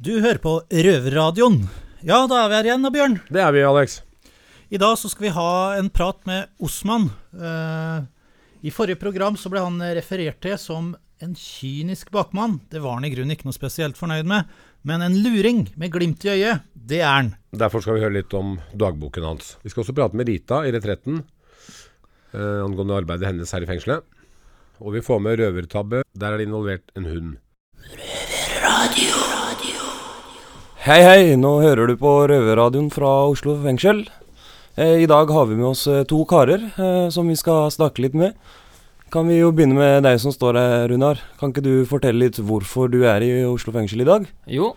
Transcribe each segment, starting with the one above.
Du hører på Røverradioen. Ja, da er vi her igjen da, Bjørn. Det er vi, Alex. I dag så skal vi ha en prat med Osman. Uh, I forrige program så ble han referert til som en kynisk bakmann. Det var han i grunnen ikke noe spesielt fornøyd med. Men en luring med glimt i øyet, det er han. Derfor skal vi høre litt om dagboken hans. Vi skal også prate med Rita i Retretten uh, angående arbeidet hennes her i fengselet. Og vi får med røvertabbe. Der er det involvert en hund. Hei, hei, nå hører du på Røverradioen fra Oslo fengsel. Eh, I dag har vi med oss eh, to karer eh, som vi skal snakke litt med. Kan vi jo begynne med deg som står her, Runar. Kan ikke du fortelle litt hvorfor du er i Oslo fengsel i dag? Jo,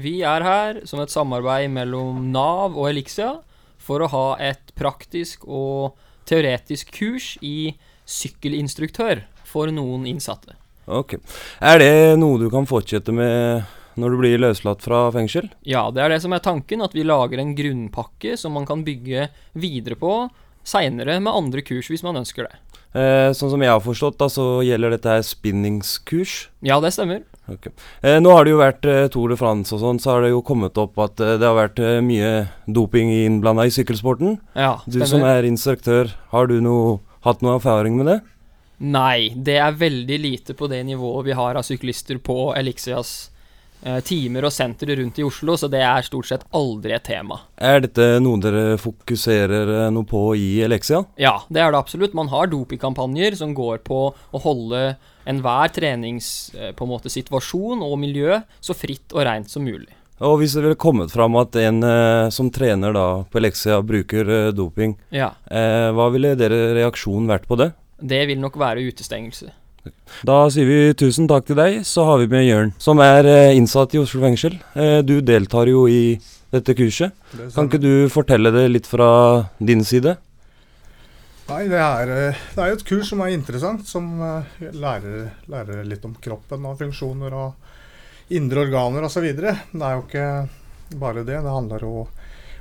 vi er her som et samarbeid mellom Nav og Elixia for å ha et praktisk og teoretisk kurs i sykkelinstruktør for noen innsatte. Ok. Er det noe du kan fortsette med når du blir løslatt fra fengsel? Ja, det er det som er tanken, at vi lager en grunnpakke som man kan bygge videre på seinere med andre kurs, hvis man ønsker det. Eh, sånn som jeg har forstått, da, så gjelder dette her spinningskurs. Ja, det stemmer. Okay. Eh, nå har det jo vært eh, Tour de France og sånn, så har det jo kommet opp at eh, det har vært eh, mye doping innblanda i sykkelsporten. Ja, stemmer. Du som er instruktør, har du noe, hatt noe erfaring med det? Nei, det er veldig lite på det nivået vi har av syklister på Elixias timer og sentre rundt i Oslo, så det er stort sett aldri et tema. Er dette noe dere fokuserer eh, noe på i Elexia? Ja, det er det absolutt. Man har dopingkampanjer som går på å holde enhver trenings eh, og miljø så fritt og rent som mulig. Og hvis det ville kommet fram at en eh, som trener da på Elexia bruker eh, doping, Ja, eh, hva ville dere reaksjon vært på det? det vil nok være utestengelse. Da sier vi tusen takk til deg, så har vi med Jørn, som er eh, innsatt i Oslo fengsel. Eh, du deltar jo i dette kurset. Kan ikke du fortelle det litt fra din side? Nei, det er, eh, det er jo et kurs som er interessant, som lærer, lærer litt om kroppen og funksjoner og indre organer osv. Det er jo ikke bare det. Det handler jo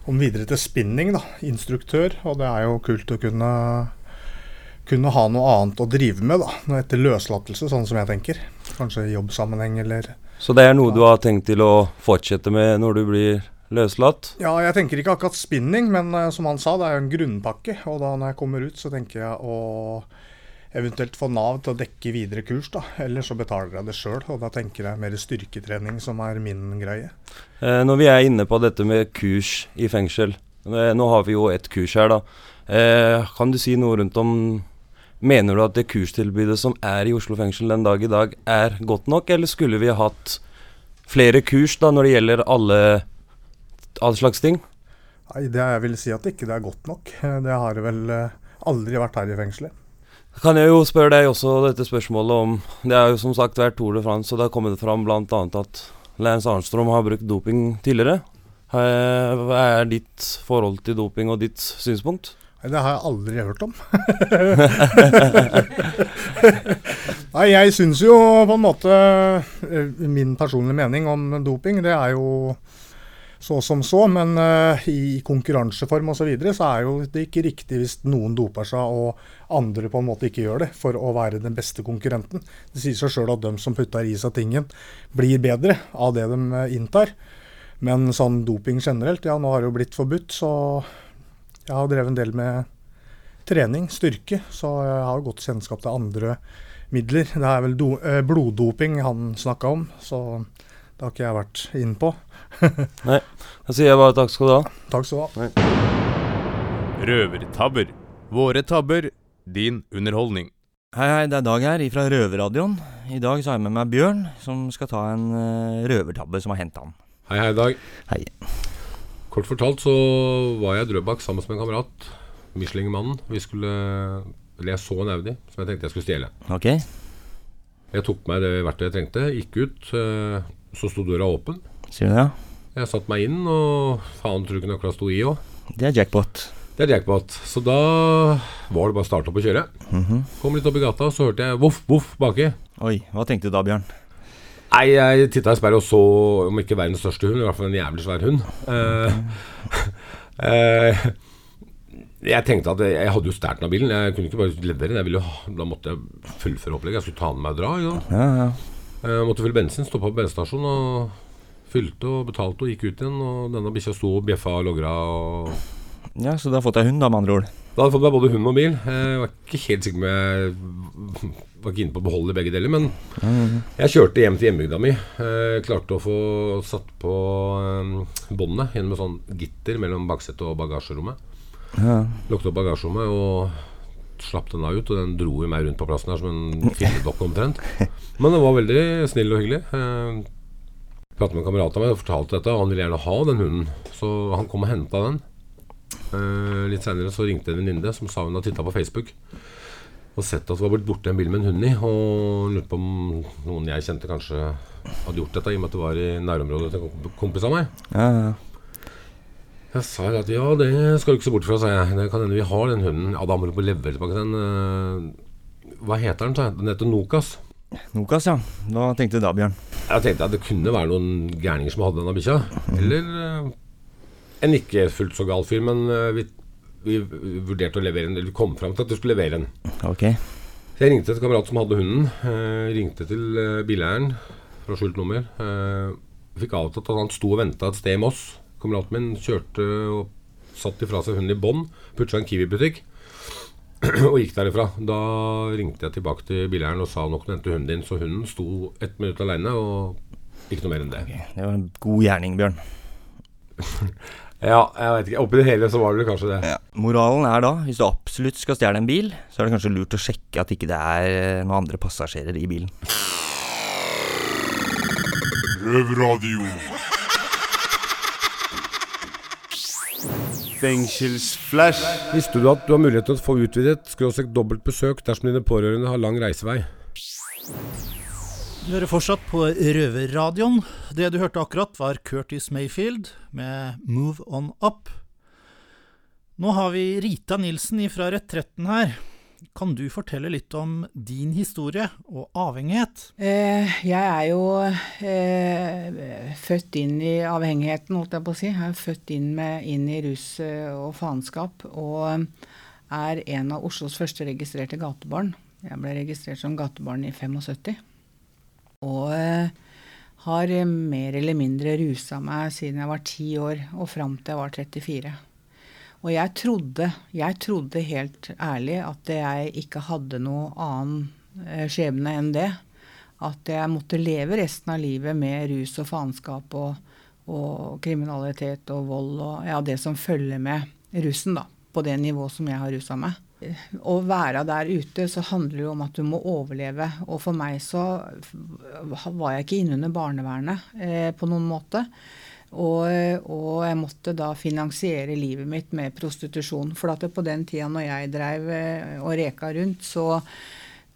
om videre til spinning, da. Instruktør. Og det er jo kult å kunne, kunne ha noe annet å drive med da, etter løslatelse, sånn som jeg tenker. Kanskje i jobbsammenheng eller Så det er noe du har tenkt til å fortsette med når du blir løslatt? Ja, jeg tenker ikke akkurat spinning, men uh, som han sa, det er jo en grunnpakke. Og da når jeg kommer ut, så tenker jeg å eventuelt få Nav til å dekke videre kurs, da. Eller så betaler jeg det sjøl, og da tenker jeg mer styrketrening som er min greie. Eh, når vi er inne på dette med kurs i fengsel, eh, nå har vi jo et kurs her, da. Eh, kan du si noe rundt om Mener du at det kurstilbudet som er i Oslo fengsel den dag i dag, er godt nok, eller skulle vi hatt flere kurs da når det gjelder alle, alle slags ting? Nei, det jeg vil si at ikke det er godt nok. Det har det vel eh, aldri vært her i fengselet. Kan jeg jo spørre deg også dette spørsmålet om Det har jo som sagt vært Tour de France, og det har kommet fram bl.a. at Lance Arnstrom har brukt doping tidligere. Hva er ditt forhold til doping og ditt synspunkt? Det har jeg aldri hørt om. Nei, jeg syns jo på en måte eh, Min personlige mening om doping, det er jo så som så, men uh, i konkurranseform osv. Så, videre, så er jo det ikke riktig hvis noen doper seg og andre på en måte ikke gjør det, for å være den beste konkurrenten. Det sier seg sjøl at de som putter i seg tingen, blir bedre av det de eh, inntar. Men sånn doping generelt, ja nå har det jo blitt forbudt, så jeg har drevet en del med trening, styrke, så jeg har godt kjennskap til andre midler. Det er vel do, eh, bloddoping han snakka om, så det har ikke jeg vært inn på. Nei. Da sier jeg bare takk skal du ha. Takk skal du ha. Røvertabber. Våre tabber, din underholdning. Hei, hei, det er Dag her fra Røverradioen. I dag så har jeg med meg Bjørn, som skal ta en eh, røvertabbe som har hendt han. Hei, hei, Dag. Hei. Kort fortalt så var jeg i Drøbak sammen med en kamerat. Michelin-mannen. Vi skulle Eller jeg så en Audi som jeg tenkte jeg skulle stjele. Ok? Jeg tok meg det verktøyet jeg trengte, gikk ut. eh, Så sto døra åpen. Sier du det? Jeg satte meg inn, og faen tror du ikke nøkla sto i òg. Det er jackpot. Det er jackpot. Så da var det bare å starte opp og kjøre. Mhm. Kom litt opp i gata, så hørte jeg voff, voff baki. Oi, hva tenkte du da, Bjørn? Nei, jeg titta i speilet og så om ikke verdens største hund, i hvert fall en jævlig svær hund. Eh, eh, jeg tenkte at jeg, hadde jo stjålet den av bilen. Jeg kunne ikke bare levere den. Jeg ville jo, da måtte jeg fullføre opplegget. Jeg skulle ta den med og dra. Ja. Ja, ja. Jeg måtte fylle bensin, stå på bensinstasjonen og Fylte og betalte og gikk ut igjen, og denne bikkja sto og bjeffa og logra. Og Ja, Så du har fått deg hund, da, med andre ord? Da hadde jeg fått meg både hund og bil. Jeg var ikke helt sikker på jeg var ikke inne på å beholde begge deler, men jeg kjørte hjem til hjembygda mi. Eh, klarte å få satt på eh, båndet gjennom et sånt gitter mellom baksetet og bagasjerommet. Ja. Lukket opp bagasjerommet og slapp den da ut, og den dro meg rundt på plassen her som en filmdokke omtrent. Men den var veldig snill og hyggelig. Jeg pratet med en kamerat av meg og fortalte dette, og han ville gjerne ha den hunden. Så han kom og henta den. Eh, litt seinere så ringte en venninne som sa hun hadde titta på Facebook og sett at det var blitt borte en bil med en hund i, og lurte på om noen jeg kjente kanskje hadde gjort dette, i og med at det var i nærområdet til en kompis av meg. Ja, ja. Jeg sa at ja, det skal du ikke se bort fra, sa jeg. Det kan hende vi har den hunden. Ja, da må du på levere tilbake den. eh, Hva heter den, sa jeg. Den heter Nokas. Nokas, ja. Hva tenkte du da, Bjørn? Jeg tenkte at det kunne være noen gærninger som hadde denne bikkja. Eller eh, en ikke fullt så gal fyr, men eh, vi, vi vurderte å levere en Eller vi kom fram til at vi skulle levere en. Okay. Så jeg ringte til kamerat som hadde hunden. Eh, ringte til eh, bileieren fra skjult nummer. Eh, fikk avtalt at han sto og venta et sted i Moss. Kameraten min kjørte og satt ifra seg hunden i bånd, Putcha en Kiwi-butikk og gikk derifra. Da ringte jeg tilbake til bileieren og sa nok du hente hunden din. Så hunden sto ett minutt aleine og ikke noe mer enn det. Det var en god gjerning, Bjørn. Ja, jeg vet ikke. Oppi det hele så var det kanskje det. Moralen er da, hvis du absolutt skal stjele en bil, så er det kanskje lurt å sjekke at ikke det er eh, noen andre passasjerer i bilen. Røverradio. Fengselsflash. Visste du at du har mulighet til å få utvidet skråstrek dobbelt besøk dersom dine pårørende har lang reisevei? Du hører fortsatt på Røverradioen. Det du hørte akkurat, var Curtis Mayfield med 'Move On Up'. Nå har vi Rita Nilsen fra Retretten her. Kan du fortelle litt om din historie og avhengighet? Eh, jeg er jo eh, født inn i avhengigheten, holdt jeg på å si. Jeg er født inn, med, inn i rus eh, og faenskap. Og er en av Oslos første registrerte gatebarn. Jeg ble registrert som gatebarn i 75. Og eh, har mer eller mindre rusa meg siden jeg var ti år og fram til jeg var 34. Og jeg trodde, jeg trodde helt ærlig at jeg ikke hadde noe annen eh, skjebne enn det. At jeg måtte leve resten av livet med rus og faenskap og, og kriminalitet og vold og ja, det som følger med russen, da. På det nivået som jeg har rusa meg. Å være der ute, så handler det jo om at du må overleve. Og for meg så var jeg ikke innunder barnevernet eh, på noen måte. Og, og, jeg måtte da finansiere livet mitt med prostitusjon. For at det på den tida når jeg drev eh, og reka rundt, så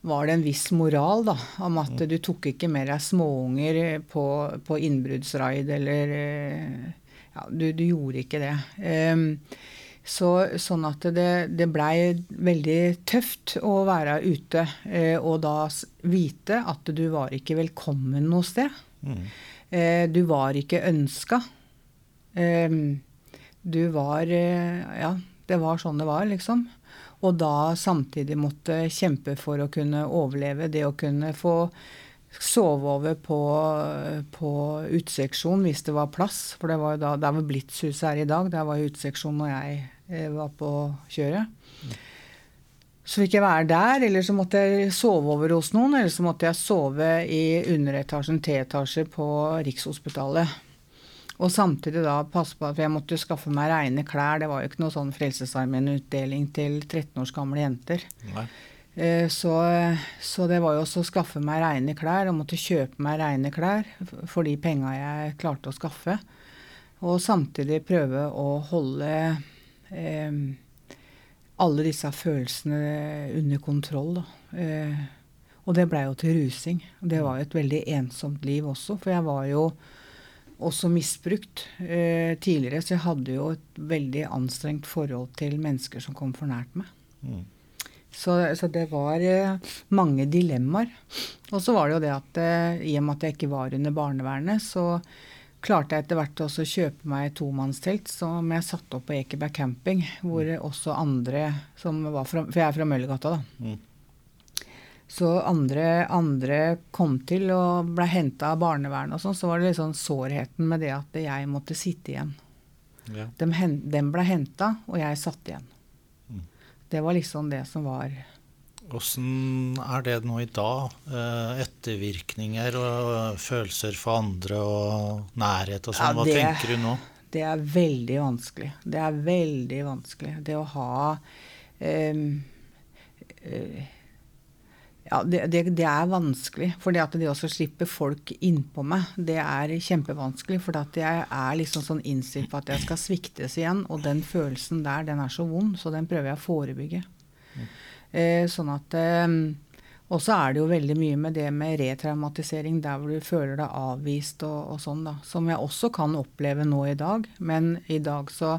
var det en viss moral da, om at du tok ikke med deg småunger på, på innbruddsraid eller eh, Ja, du, du gjorde ikke det. Um, så, sånn at det, det blei veldig tøft å være ute, eh, og da vite at du var ikke velkommen noe sted. Mm. Eh, du var ikke ønska. Eh, du var Ja, det var sånn det var, liksom. Og da samtidig måtte kjempe for å kunne overleve. Det å kunne få sove over på, på uteseksjon hvis det var plass. For det var jo da, der hvor Blitzhuset her i dag. Der var jo uteseksjon når jeg eh, var på kjøret. Så fikk jeg være der, eller så måtte jeg sove over hos noen. Eller så måtte jeg sove i underetasjen, T-etasje på Rikshospitalet. Og samtidig da passe på at jeg måtte skaffe meg reine klær. Det var jo ikke noe sånn Frelsesarmeen-utdeling til 13 års gamle jenter. Nei. Så, så, det var jo også å skaffe meg reine klær, og måtte kjøpe meg reine klær for de penga jeg klarte å skaffe. Og samtidig prøve å holde eh, alle disse følelsene under kontroll. Eh, og det blei jo til rusing. Det var jo et veldig ensomt liv også, for jeg var jo også misbrukt eh, tidligere, så jeg hadde jo et veldig anstrengt forhold til mennesker som kom for nært meg. Mm. Så, så, det var eh, mange dilemmaer. Og så var det jo det at eh, i og med at jeg ikke var under barnevernet, så klarte jeg etter hvert også å kjøpe meg tomannstelt som jeg satte opp på Ekeberg camping, hvor også andre som var fra For jeg er fra Møllergata, da. Mm. så andre, andre kom til og ble henta av barnevernet og sånn, så var det litt sånn sårheten med det at jeg måtte sitte igjen. Ja. De, hen, ble henta, og jeg satt igjen. Det var liksom det som var Åssen er det nå i dag? Eh, ettervirkninger og følelser for andre og nærhet og sånn. Ja, Hva det- tenker du nå? Det er veldig vanskelig. Det er veldig vanskelig. Det å ha um, eh, Ja, det, det, det er vanskelig. For det at det også slipper folk innpå meg, det er kjempevanskelig. For jeg er liksom sånn innstilt på at jeg skal sviktes igjen. Og den følelsen der, den er så vond, så den prøver jeg å forebygge. Eh, sånn at eh, Og så er det jo veldig mye med det med retraumatisering, der hvor du føler deg avvist og, og sånn, da. Som jeg også kan oppleve nå i dag. Men i dag så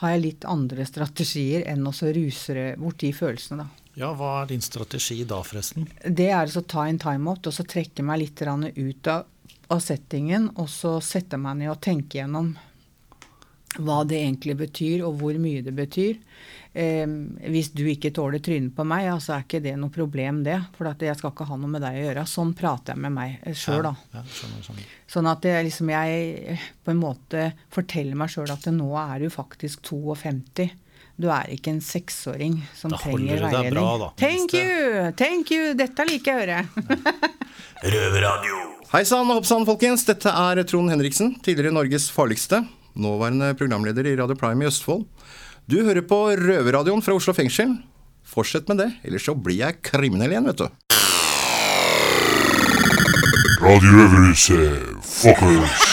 har jeg litt andre strategier enn å ruse bort de følelsene, da. Ja, hva er din strategi da, forresten? Det er å ta en timeout og så trekke meg litt ut av, av settingen, og så sette meg ned og tenke gjennom hva det egentlig betyr, og hvor mye det betyr. Eh, hvis du ikke tåler trynet på meg, ja, så er ikke det noe problem, det. For at jeg skal ikke ha noe med deg å gjøre. Sånn prater jeg med meg sjøl, da. Ja, skjønner, skjønner. Sånn at jeg, liksom, jeg på en måte forteller meg sjøl at nå er du faktisk 52. Du er ikke en seksåring som Da trenger veiledning. bra, da, Thank you! Thank you! Dette liker jeg å høre. Hei sann og hopp sann, folkens. Dette er Trond Henriksen, tidligere Norges farligste. Nåværende programleder i Radio Prime i Østfold. Du hører på Røverradioen fra Oslo fengsel. Fortsett med det, ellers så blir jeg kriminell igjen, vet du. Radio Røverhuset, fuckers.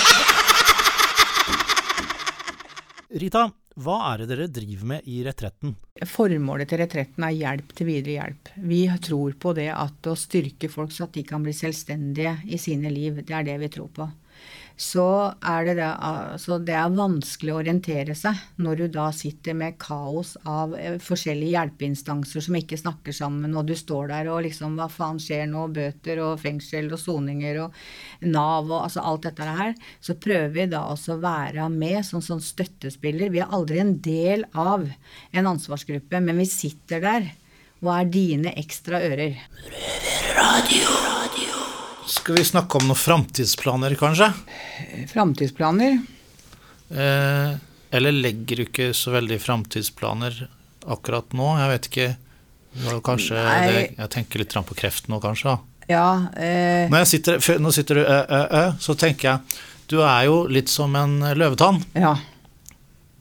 Rita, hva er det dere driver med i Retretten? Formålet til retretten er hjelp til videre hjelp. Vi tror på det at å styrke folk så at de kan bli selvstendige i sine liv. Det er det vi tror på. Så er det, det, altså det er vanskelig å orientere seg når du da sitter med kaos av eh, forskjellige hjelpeinstanser som ikke snakker sammen, og du står der og liksom Hva faen skjer nå? Bøter og fengsel og soninger og Nav og altså alt dette her. Så prøver vi da også å være med som sånn støttespiller. Vi er aldri en del av en ansvarsgruppe, men vi sitter der. Hva er dine ekstra ører? Skal vi snakke om noen framtidsplaner, kanskje? Framtidsplaner? Eh, eller legger du ikke så veldig framtidsplaner akkurat nå? Jeg vet ikke. Kanskje det, jeg tenker litt på kreft nå, kanskje. Ja, eh, Når jeg sitter, nå sitter du ø, ø, ø, så tenker jeg du er jo litt som en løvetann. ja.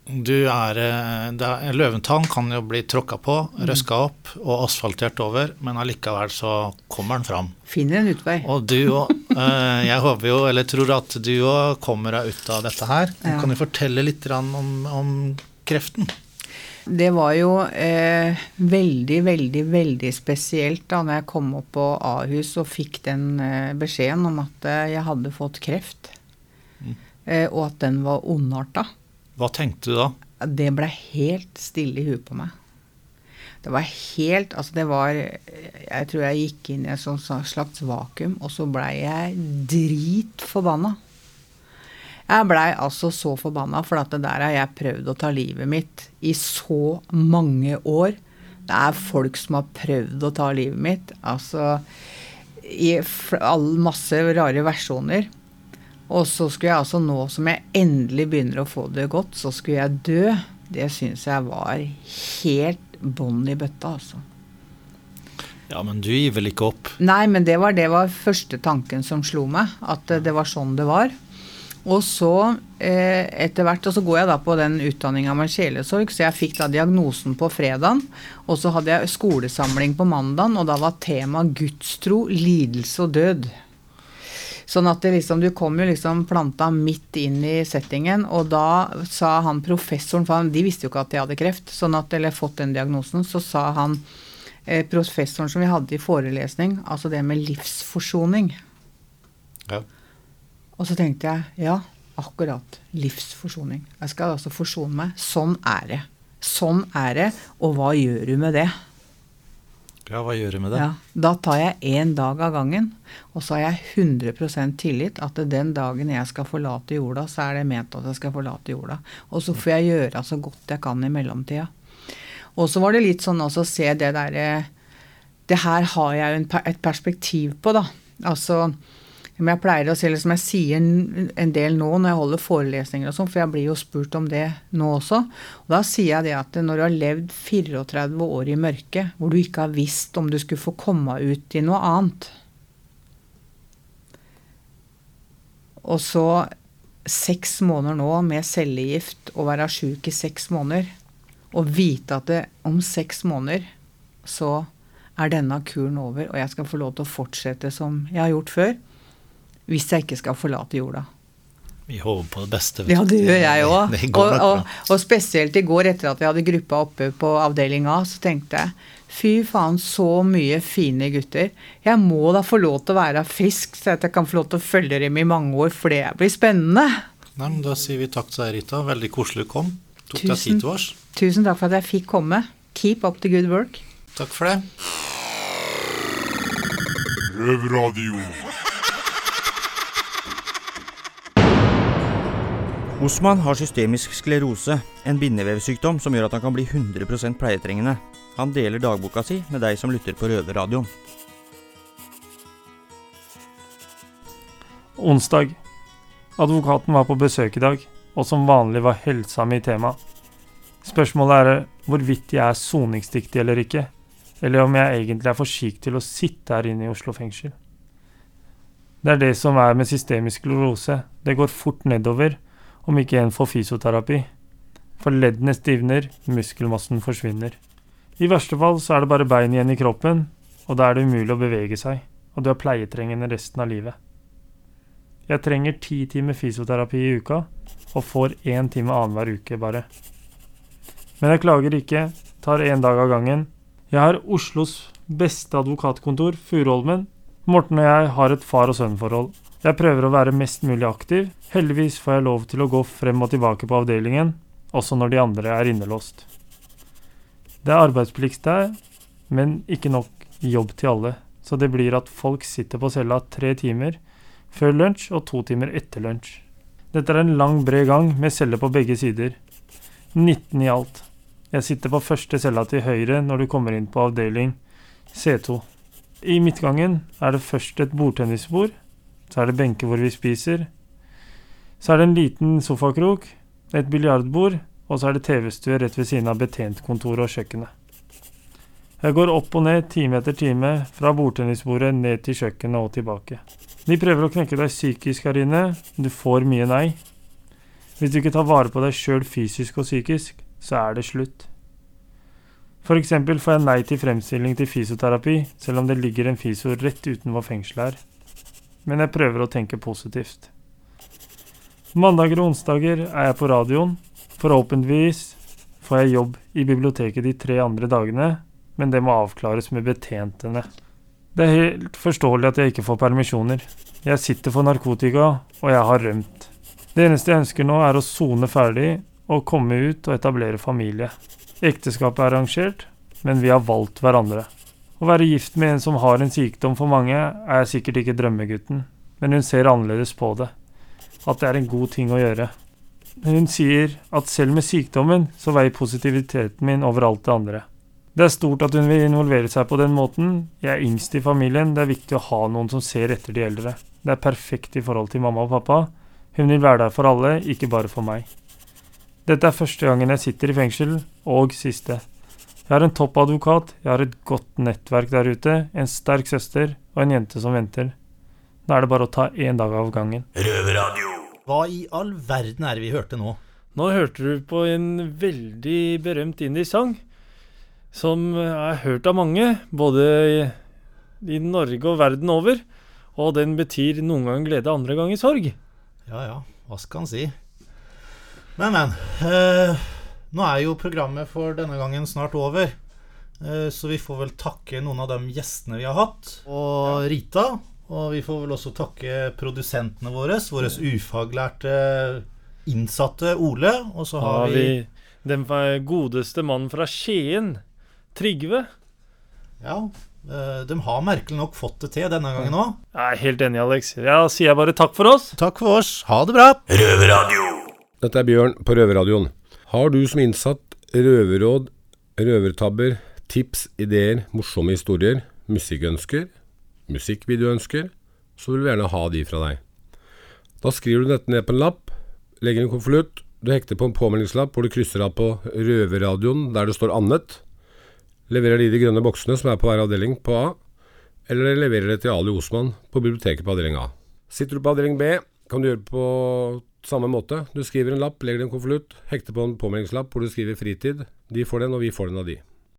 Du er, eh, er, en løvetann kan jo bli tråkka på, røska opp og asfaltert over, men allikevel så kommer den fram. Finner en utvei. Og du òg. Jeg håper jo, eller tror at du òg kommer deg ut av dette her. Ja. kan du fortelle litt om, om kreften. Det var jo eh, veldig, veldig, veldig spesielt da når jeg kom opp på Ahus og fikk den eh, beskjeden om at eh, jeg hadde fått kreft, eh, og at den var ondarta. Hva tenkte du da? Det ble helt stille i huet på meg. Det var helt Altså, det var Jeg tror jeg gikk inn i et slags vakuum, og så blei jeg dritforbanna. Jeg blei altså så forbanna, for at det der har jeg prøvd å ta livet mitt i så mange år. Det er folk som har prøvd å ta livet mitt. Altså i all masse rare versjoner. Og så skulle jeg altså nå som jeg endelig begynner å få det godt, så skulle jeg dø. Det syns jeg var helt bånn i bøtta, altså. Ja, men du gir vel ikke opp? Nei, men det var, det var første tanken som slo meg. At eh, det var sånn det var. Og så eh, etter hvert, og så går jeg da på den utdanninga med sjelesorg, så jeg fikk da diagnosen på fredagen. Og så hadde jeg skolesamling på mandagen, og da var tema gudstro, lidelse og død. Sånn at det liksom, du kom jo liksom planta midt inn i settingen, og da sa han professoren, for han, de visste jo ikke at de hadde kreft, sånn at, eller fått den diagnosen, så sa han eh, professoren som vi hadde i forelesning, altså det med livsforsoning. Ja. Og så tenkte jeg ja, akkurat. Livsforsoning. Jeg skal altså forsone meg. Sånn er det. Sånn er det. Og hva gjør du med det? Ja, hva gjør du med det? Ja, da tar jeg én dag av gangen, og så har jeg 100% tillit at den dagen jeg skal forlate jorda, så er det ment at jeg skal forlate jorda. Og så får jeg gjøre så godt jeg kan i mellomtida. Og så var det litt sånn også å se det derre det her har jeg jo et perspektiv på, da. Altså som jeg pleier å si, eller som jeg sier en del nå når jeg holder forelesninger og sånn, for jeg blir jo spurt om det nå også. Og da sier jeg det at når du har levd 34 år i mørket, hvor du ikke har visst om du skulle få komme ut i noe annet, og så seks måneder nå med cellegift og være sjuk i seks måneder, og vite at det, om seks måneder så er denne kuren over, og jeg skal få lov til å fortsette som jeg har gjort før, hvis jeg ikke skal forlate jorda. Vi håper på det beste. Ja, det gjør jeg òg. Og, og, og spesielt i går, etter at vi hadde gruppa oppe på avdeling A, så tenkte jeg fy faen, så mye fine gutter. Jeg må da få lov til å være frisk, så at jeg kan få lov til å følge dem i mange år, for det blir spennende. Nei, men Da sier vi takk til deg, Rita. Veldig koselig du kom. Tok deg Tusen- tid til oss. Tusen takk for at jeg fikk komme. Keep up the good work. Takk for det. Røverradio. Osman har systemisk sklerose, en bindevevsykdom som gjør at han kan bli 100% pleietrengende. Han deler dagboka si med deg som lytter på Røverradioen. Onsdag. Advokaten var på besøk i dag, og som vanlig var helsa mi tema. Spørsmålet er hvorvidt jeg er soningsdyktig eller ikke, eller om jeg egentlig er for syk til å sitte her inne i Oslo fengsel. Det er det som er med systemisk sklerose. Det går fort nedover om ikke en får fysioterapi. For leddene stivner, muskelmassen forsvinner. I verste fall så er det bare bein igjen i kroppen, og da er det umulig å bevege seg, og du er pleietrengende resten av livet. Jeg trenger ti timer fysioterapi i uka, og får én time annenhver uke bare. Men jeg klager ikke, tar én dag av gangen. Jeg har Oslos beste advokatkontor, Furuholmen. Morten og jeg har et far og sønn-forhold. Jeg prøver å være mest mulig aktiv. Heldigvis får jeg lov til å gå frem og tilbake på avdelingen, også når de andre er innelåst. Det er arbeidsplikt der, men ikke nok jobb til alle, så det blir at folk sitter på cella tre timer før lunsj og to timer etter lunsj. Dette er en lang, bred gang med celler på begge sider. 19 i alt. Jeg sitter på første cella til høyre når du kommer inn på avdeling C2. I midtgangen er det først et bordtennisbord, så er det benker hvor vi spiser, så er det en liten sofakrok, et biljardbord, og så er det TV-stue rett ved siden av betjentkontoret og kjøkkenet. Jeg går opp og ned time etter time, fra bordtennisbordet ned til kjøkkenet og tilbake. De prøver å knekke deg psykisk her inne, du får mye nei. Hvis du ikke tar vare på deg sjøl fysisk og psykisk, så er det slutt. For eksempel får jeg nei til fremstilling til fysioterapi, selv om det ligger en fysio rett utenfor fengselet her. Men jeg prøver å tenke positivt. Mandager og onsdager er jeg på radioen. Forhåpentligvis får jeg jobb i biblioteket de tre andre dagene, men det må avklares med betjentene. Det er helt forståelig at jeg ikke får permisjoner. Jeg sitter for narkotika, og jeg har rømt. Det eneste jeg ønsker nå, er å sone ferdig og komme ut og etablere familie. Ekteskapet er arrangert, men vi har valgt hverandre. Å være gift med en som har en sykdom for mange, er sikkert ikke drømmegutten, men hun ser annerledes på det. At det er en god ting å gjøre. Hun sier at selv med sykdommen, så veier positiviteten min over alt det andre. Det er stort at hun vil involvere seg på den måten. Jeg er yngst i familien, det er viktig å ha noen som ser etter de eldre. Det er perfekt i forhold til mamma og pappa. Hun vil være der for alle, ikke bare for meg. Dette er første gangen jeg sitter i fengsel, og siste. Jeg har en toppadvokat, jeg har et godt nettverk der ute, en sterk søster og en jente som venter. Da er det bare å ta én dag av gangen. Hva i all verden er det vi hørte nå? Nå hørte du på en veldig berømt indie-sang, som er hørt av mange, både i, Norge og verden over. Og den betyr noen ganger glede, andre ganger sorg. Ja ja, hva skal han si? Men, men. Eh, nå er jo programmet for denne gangen snart over. Eh, så vi får vel takke noen av de gjestene vi har hatt. Og Rita. Og vi får vel også takke produsentene våre. Våre ufaglærte innsatte Ole. Og så har vi den godeste mannen fra Skien, Trygve. Ja, eh, de har merkelig nok fått det til denne gangen òg. Jeg er helt enig, Alex. Ja, sier jeg bare takk for oss. Takk for oss. Ha det bra. Dette er Bjørn på Røverradioen. Har du som innsatt røverråd, røvertabber, tips, ideer, morsomme historier, musikkønsker, musikkvideoønsker, så vil vi gjerne ha de fra deg. Da skriver du dette ned på en lapp, legger en konvolutt, du hekter på en påmeldingslapp hvor du krysser av på Røverradioen der det står 'annet', leverer de de grønne boksene som er på hver avdeling på A, eller leverer det til Ali Osman på biblioteket på avdeling A. Sitter du på avdeling B, kan du gjøre på samme måte. Du skriver en lapp, legger det i en konvolutt, hekter på en påmeldingslapp hvor du skriver 'fritid'. De får den, og vi får den av de.